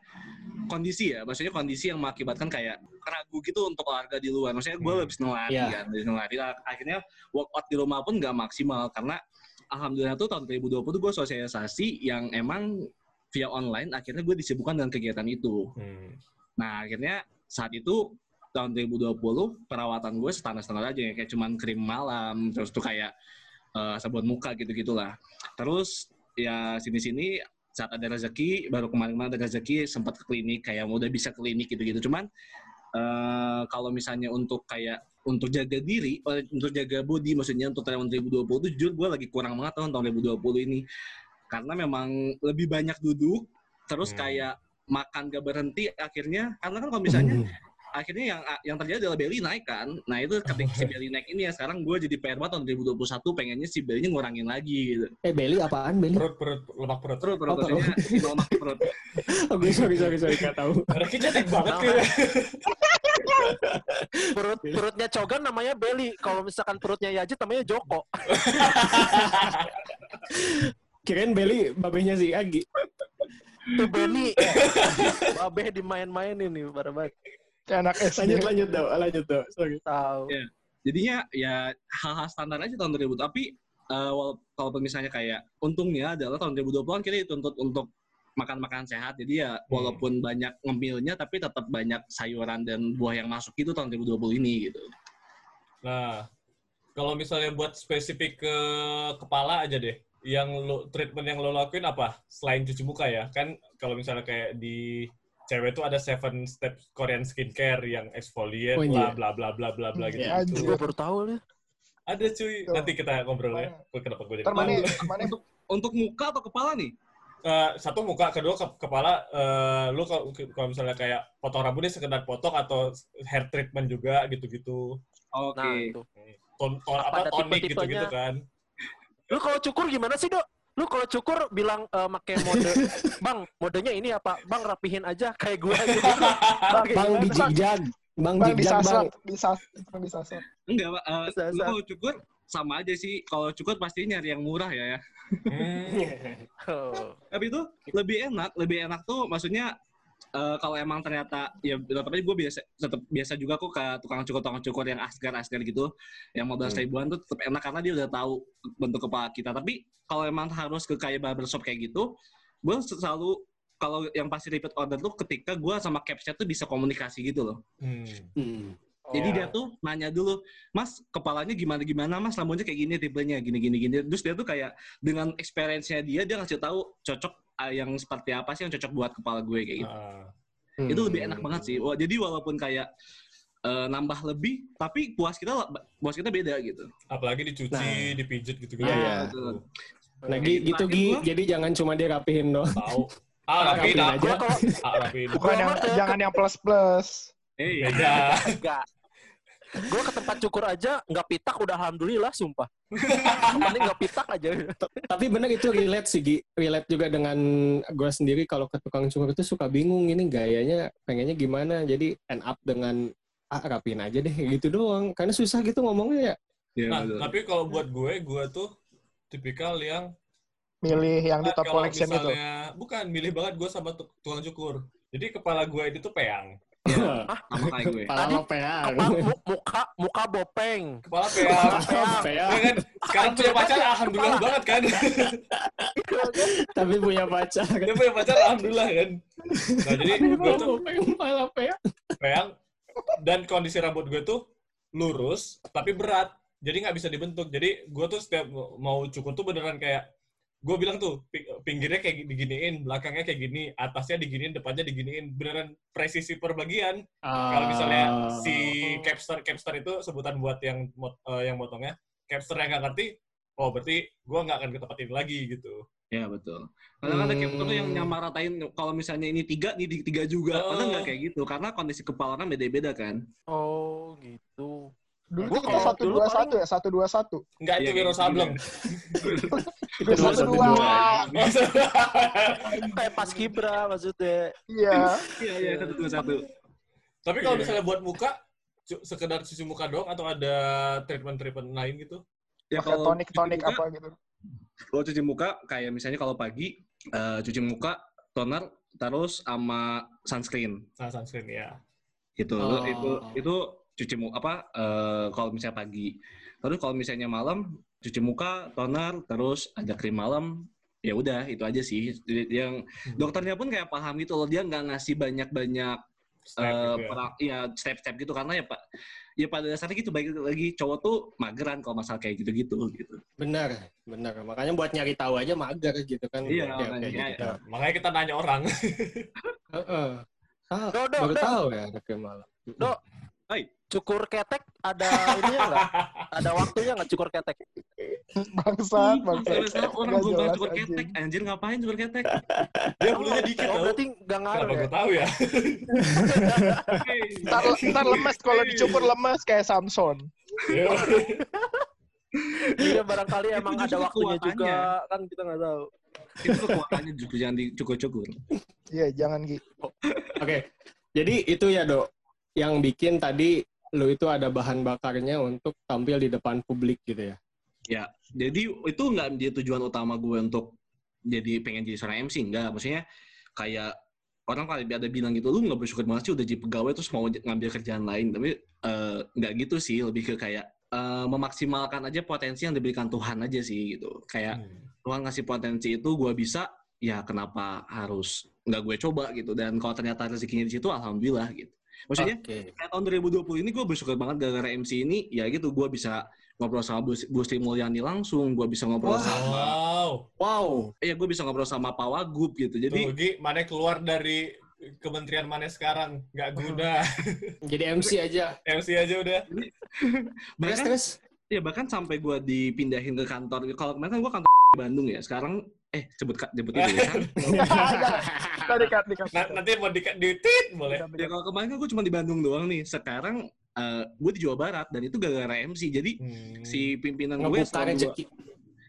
kondisi ya, maksudnya kondisi yang mengakibatkan kayak ragu gitu untuk olahraga di luar. Maksudnya gue Hmm. lebih seneng lari Iya. kan, lebih seneng lari. Akhirnya workout di rumah pun nggak maksimal karena alhamdulillah tuh tahun 2020 tuh gue sosialisasi yang emang via online. Akhirnya gue disibukkan dengan kegiatan itu. Hmm. Nah akhirnya saat itu tahun 2020 perawatan gue standar-standar aja ya kayak cuman krim malam terus tuh kayak eh, sabun muka gitu gitulah terus ya sini-sini saat ada rezeki baru kemarin-kemarin ada rezeki sempat ke klinik kayak udah bisa klinik gitu-gitu cuman eh, kalau misalnya untuk kayak untuk jaga diri eh, untuk jaga body maksudnya untuk tahun 2020 tuh jujur gue lagi kurang banget tahun tahun 2020 ini karena memang lebih banyak duduk terus Hmm. kayak makan gak berhenti akhirnya karena kan kalau misalnya akhirnya yang yang terjadi adalah belly naik kan nah itu ketika si belly naik ini ya sekarang gue jadi PR banget tahun 2021 pengennya si belly ngurangin lagi gitu Eh, Beli apaan, Beli? Perut, perut, lemak perut. terus perut Oh, maksudnya lemak perut Oh, gue sorry, sorry, sorry, gak tahu. Mereka cantik banget kayaknya. Perut perutnya Cogan namanya Belly. Kalau misalkan perutnya Yajid namanya Joko. Kirain Beli babehnya si Agi. Tuh Benny. Babe dimain-mainin nih pada banget. Kayak anak SD. Lanjut, lanjut, dong, lanjut, dong. Sorry. Tahu. Iya. jadinya ya hal-hal standar aja tahun 2000 tapi eh, wal- kalaupun misalnya kayak untungnya adalah tahun 2020 kan kita dituntut untuk makan makan sehat jadi ya walaupun banyak ngemilnya tapi tetap banyak sayuran dan buah yang masuk itu tahun 2020 ini gitu Nah, kalau misalnya buat spesifik ke kepala aja deh, yang lo treatment yang lo lakuin apa? Selain cuci muka ya, kan kalau misalnya kayak di cewek tuh ada seven step Korean skincare yang exfoliate Oh, lah, iya. bla bla bla bla bla gitu. Iya, anjir. Gue baru tahu nih. Ada cuy, Tuh. nanti kita ngobrol ya. Gua Kenapa gue jadi mana, tahu. mana untuk muka atau kepala nih Eh, satu muka, kedua ke- kepala. eh, lu kalau kalau misalnya kayak potong rambutnya sekedar potong atau hair treatment juga gitu-gitu. oke Nah, itu. Ton, ton, Apa tonik gitu-gitu kan. Lu kalau cukur gimana sih, Dok? Lu kalau cukur bilang eh, make mode, Bang, modenya ini apa? Bang, rapihin aja kayak gue gitu. Bang, Bang gimana? di jigjag. Bang bang disasar, disasar, bang disasar. enggak Pak. Eh, Bisa, lu bisa. kalau cukur sama aja sih kalau cukur pasti nyari yang murah ya ya Hmm. Oh. tapi itu lebih enak lebih enak tuh maksudnya eh, kalau emang ternyata ya tetap aja gue biasa tetap biasa juga kok ke tukang cukur tukang cukur yang asgar asgar gitu yang 15 ribuan tuh tetap enak karena dia udah tahu bentuk kepala kita tapi kalau emang harus ke kayak barbershop kayak gitu gue selalu kalau yang pasti repeat order tuh ketika gue sama capsnya tuh bisa komunikasi gitu loh Hmm. Hmm. jadi Oh. dia tuh nanya dulu, Mas kepalanya gimana gimana, Mas rambutnya kayak gini tipenya gini gini gini. Terus dia tuh kayak dengan experience-nya dia dia ngasih tahu cocok yang seperti apa sih yang cocok buat kepala gue kayak gitu. Ah. Itu lebih enak banget sih. Wah, jadi walaupun kayak eh, nambah lebih, tapi puas kita puas kita beda gitu. Apalagi dicuci, Nah. dipijit gitu-gitu. Iya, iya. Tuh. Nah, Gi, gitu, Gi. Jadi jangan cuma dirapihin doang. Tahu. Ah, rapiin Rapiin ah. aja. Ah, rapiin. Bukan yang, jangan yang plus-plus. Eh, Beda. enggak. Gue ke tempat cukur aja nggak pitak udah alhamdulillah sumpah. Paling nggak pitak aja. Tapi bener itu relate sih, Gi. Relate juga dengan gue sendiri kalau ke tukang cukur itu suka bingung ini gayanya pengennya gimana. Jadi end up dengan ah rapiin aja deh gitu doang. Karena susah gitu ngomongnya ya. Iya, Nah, betul. tapi kalau buat gue, gue tuh tipikal yang Milih yang di Nah, top collection itu. misalnya, bukan milih banget gue sama tuk- tukang cukur. Jadi kepala gue itu tuh peang. sama kayak gue. Pala Tadi lo peang. Apa mu- muka muka bopeng. Kepala peang. Peang. Ya kan? Sekarang punya pacar, alhamdulillah banget kan. Tapi punya pacar. Dia punya pacar, alhamdulillah kan. Nah, jadi gue tuh Peang, pala peang. peang dan kondisi rambut gue tuh lurus tapi berat jadi nggak bisa dibentuk jadi gue tuh setiap mau cukur tuh beneran kayak gue bilang tuh pi- pinggirnya kayak diginiin, belakangnya kayak gini, atasnya diginiin, depannya diginiin, beneran presisi per bagian. Kalau misalnya Ah. si capster capster itu sebutan buat yang eh, yang motongnya, capster yang nggak ngerti, oh berarti gue nggak akan ke tempat ini lagi gitu. Ya betul. Kadang ada kayak tuh yang Hmm. nyamaratain kalau misalnya ini tiga, ini tiga juga. Oh. Kadang nggak kayak gitu karena kondisi kepala orang beda-beda kan. Oh, gitu. Dulu Gua kita satu dua satu ya, satu dua satu. Nggak Iya, itu kayak Wiro gitu Sableng. Itu Dua, satu satu, dua. Kayak pas kibra maksudnya. Iya. Iya iya satu dua satu. Tapi kalau Iya. misalnya buat muka, sekedar cuci muka doang atau ada treatment-treatment lain gitu? Ya Pakai kalau tonik tonik cuci muka- apa gitu. Kalau cuci muka kayak misalnya kalau pagi eh, cuci muka, toner, terus sama sunscreen Nah, sunscreen ya. gitu. Oh. Itu itu cuci muka apa eh, kalau misalnya pagi. Terus kalau misalnya malam cuci muka, toner, terus ada krim malam. Ya udah itu aja sih. Jadi Yang Hmm. dokternya pun kayak paham gitu loh dia nggak ngasih banyak-banyak Step eh, gitu ya. ya step-step gitu karena ya pak ya pada dasarnya gitu baik lagi cowok tuh mageran kalau masalah kayak gitu-gitu gitu. Benar, benar. Makanya buat nyari tahu aja mager gitu kan. Iya, Ya, kayak makanya. gitu. Nah, makanya kita nanya orang. Heeh. Ah, Do, do, baru do. tahu ya malam. Do. Hai. Cukur ketek ada ininya nggak? Ada waktunya nggak cukur ketek? Bangsat, bangsat. Orang gue cukur anjing. ketek, anjir ngapain cukur ketek? Dia bulunya dikit Oh, tau. berarti nggak ngaruh Kenapa ya? gue tahu ya? Ntar, ntar lemes kalau dicukur lemes kayak Samson. Iya. Iya barangkali Itu emang ada justru waktunya juga kan kita nggak tahu. Itu kekuatannya justru jangan dicukur-cukur. Iya, jangan Gi. Oke. Jadi itu ya, Dok. Yang bikin tadi lu itu ada bahan bakarnya untuk tampil di depan publik gitu ya. Ya, jadi itu nggak menjadi tujuan utama gue untuk jadi pengen jadi seorang MC enggak. Maksudnya kayak orang kali ada bilang gitu, lu nggak bersyukur banget sih udah jadi pegawai terus mau ngambil kerjaan lain. Tapi eh, nggak gitu sih, lebih ke kayak eh, memaksimalkan aja potensi yang diberikan Tuhan aja sih gitu. Kayak Hmm. Tuhan ngasih potensi itu gue bisa, ya kenapa harus nggak gue coba gitu. Dan kalau ternyata rezekinya di situ, alhamdulillah gitu. Maksudnya Oke. kayak tahun 2020 ini gue bersyukur banget gara-gara MC ini ya gitu gue bisa ngobrol sama Bu, Bu Sri Mulyani langsung gue bisa ngobrol Wah. sama Wow. Wow. ya gue bisa ngobrol sama Pak Wagub gitu jadi Tuh, Gi, mana keluar dari kementerian mana sekarang? Nggak guna. Jadi MC aja. MC aja udah. Terus bahkan terus. ya bahkan sampai gue dipindahin ke kantor kalau kemarin kan gue kantor di Bandung ya sekarang eh sebut sebut itu ya kan Tadi cut, dikat. Na- nanti mau di, di tit, boleh. ya kalau kemarin kan gue cuma di Bandung doang nih sekarang gue di Jawa Barat dan itu gara-gara MC jadi Hmm. si pimpinan gue rezeki.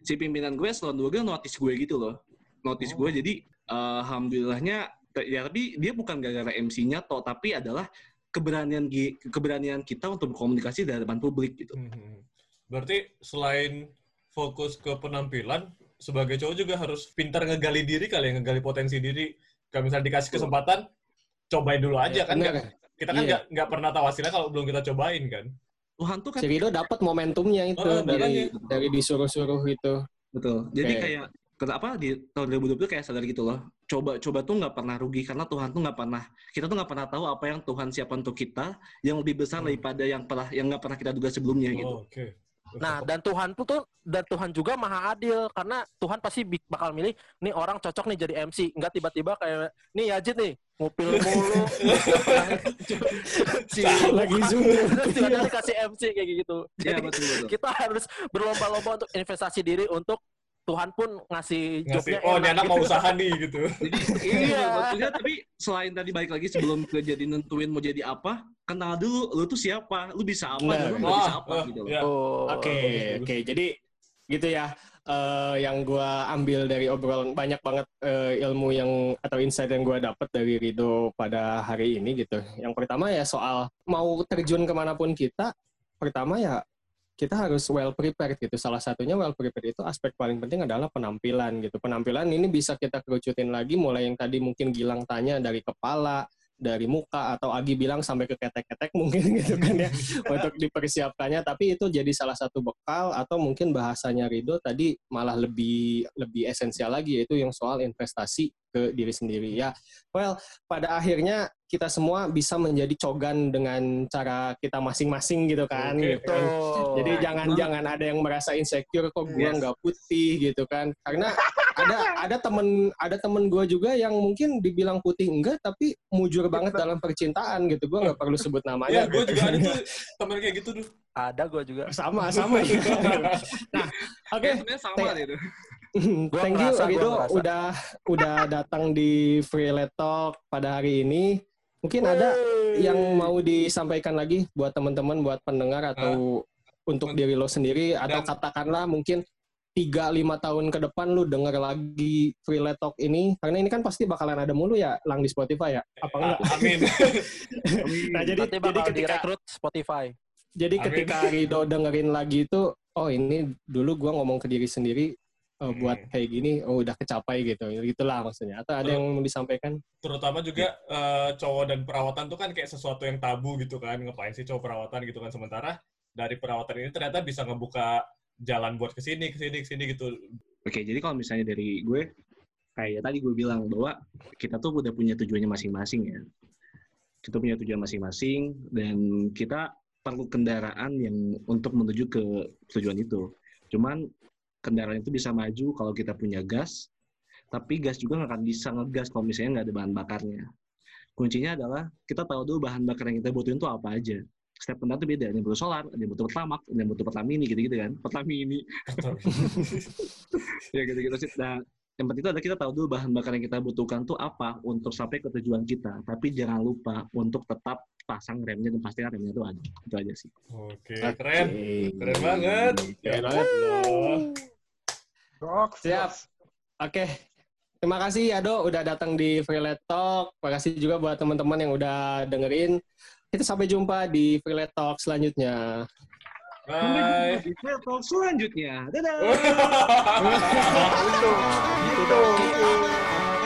si pimpinan gue selama dua gue notice gue gitu loh notice Oh. gue jadi eh, alhamdulillahnya ya tapi dia bukan gara-gara MC-nya toh tapi adalah keberanian keberanian kita untuk berkomunikasi di hadapan publik gitu Hmm. Berarti selain fokus ke penampilan, sebagai cowok juga harus pintar ngegali diri kali ya, ngegali potensi diri. Kalau misalnya dikasih kesempatan, cobain dulu aja kan. Bener. nggak- Kita kan Iya. nggak nggak pernah tahu hasilnya kalau belum kita cobain kan. Tuhan tuh kan Si Rido dapat momentumnya itu Oh, dari makanya. dari disuruh-suruh itu. betul jadi Oke. kayak kenapa di tahun 2020 kayak sadar gitu loh coba coba tuh nggak pernah rugi karena Tuhan tuh nggak pernah kita tuh nggak pernah tahu apa yang Tuhan siapkan untuk kita yang lebih besar Hmm. daripada yang pernah yang nggak pernah kita duga sebelumnya gitu Oh, Oke. Nah, dan Tuhan pun tuh dan Tuhan juga maha adil karena Tuhan pasti bakal milih nih orang cocok nih jadi MC, enggak tiba-tiba kayak nih Yajid nih ngupil mulu. si Lagi zoom. tiba-tiba dikasih MC kayak gitu. ya betul betul kita harus berlomba-lomba untuk investasi diri untuk Tuhan pun ngasih Ngasih, jobnya oh ini enak anak gitu. mau usaha nih gitu. Iya. Maksudnya tapi selain tadi balik lagi sebelum ke jadi nentuin mau jadi apa, kenal dulu lu tuh siapa, lu bisa apa, Nah. dan lu nggak bisa apa gitu loh. ya. Oh. Oke, bagus, oke. Jadi gitu ya. eh, yang gua ambil dari obrolan banyak banget eh, ilmu yang atau insight yang gua dapat dari Rido pada hari ini gitu. Yang pertama ya soal mau terjun ke mana pun kita, pertama ya kita harus well prepared gitu. Salah satunya well prepared itu aspek paling penting adalah penampilan gitu. Penampilan ini bisa kita kerucutin lagi mulai yang tadi mungkin Gilang tanya dari kepala, dari muka atau Agi bilang sampai ke ketek-ketek mungkin gitu kan ya untuk dipersiapkannya tapi itu jadi salah satu bekal atau mungkin bahasanya Rido tadi malah lebih lebih esensial lagi yaitu yang soal investasi ke diri sendiri ya well pada akhirnya kita semua bisa menjadi cogan dengan cara kita masing-masing gitu kan, Oke, gitu kan. Jadi Nah, jangan itu- jangan ada yang merasa insecure kok gua Yes. nggak putih gitu kan. Karena ada ada temen ada temen gua juga yang mungkin dibilang putih enggak tapi mujur banget dalam percintaan gitu. Gua nggak perlu sebut Ya, namanya. gue juga ada tuh temen kayak gitu tuh. Ada gue juga. sama sama ya. Nah, oke. Sebenarnya sama Teh. deh itu. Gua Thank you Rido udah udah datang di Free Let Talk pada hari ini. Mungkin ada yang mau disampaikan lagi buat teman-teman, buat pendengar atau untuk diri lo sendiri atau Dan- katakanlah mungkin 3-5 tahun ke depan lu denger lagi Free Let Talk ini karena ini kan pasti bakalan ada mulu ya lang di Spotify ya apa enggak? A- Amin. Nah, jadi Nanti jadi bakal ketika direkrut Spotify. jadi Amin. ketika Rido dengerin lagi itu oh ini dulu gua ngomong ke diri sendiri oh, buat Hmm. kayak gini oh udah kecapai gitu gitulah maksudnya atau ada yang mau disampaikan Terutama juga eh, cowok dan perawatan tuh kan kayak sesuatu yang tabu gitu kan. Ngapain sih cowok perawatan gitu kan. Sementara dari perawatan ini ternyata bisa ngebuka jalan buat ke sini, ke sini, ke sini gitu. Oke, jadi kalau misalnya dari gue, kayak tadi gue bilang bahwa kita tuh udah punya tujuannya masing-masing ya. Kita punya tujuan masing-masing dan kita perlu kendaraan yang untuk menuju ke tujuan itu. Cuman kendaraan itu bisa maju kalau kita punya gas, tapi gas juga nggak akan bisa ngegas kalau misalnya nggak ada bahan bakarnya. Kuncinya adalah kita tahu dulu bahan bakar yang kita butuhin itu apa aja. Setiap kendaraan itu beda, ada yang butuh solar, ada yang butuh pertamax, ada yang butuh pertamini gitu-gitu kan. Pertamini ya gitu-gitu sih. Nah, yang penting itu adalah kita tahu dulu bahan bakar yang kita butuhkan tuh apa untuk sampai ke tujuan kita. Tapi jangan lupa untuk tetap pasang remnya dan pastikan remnya itu ada. Itu aja sih. Oke, keren. Keren banget. Ya Keren banget. Allah. Goks, Siap. Oke. Terima kasih Ado udah datang di Free Let Talk. Terima kasih juga buat teman-teman yang udah dengerin. Kita sampai jumpa di Freelance Talk selanjutnya. Bye. Di Talk selanjutnya. Dadah.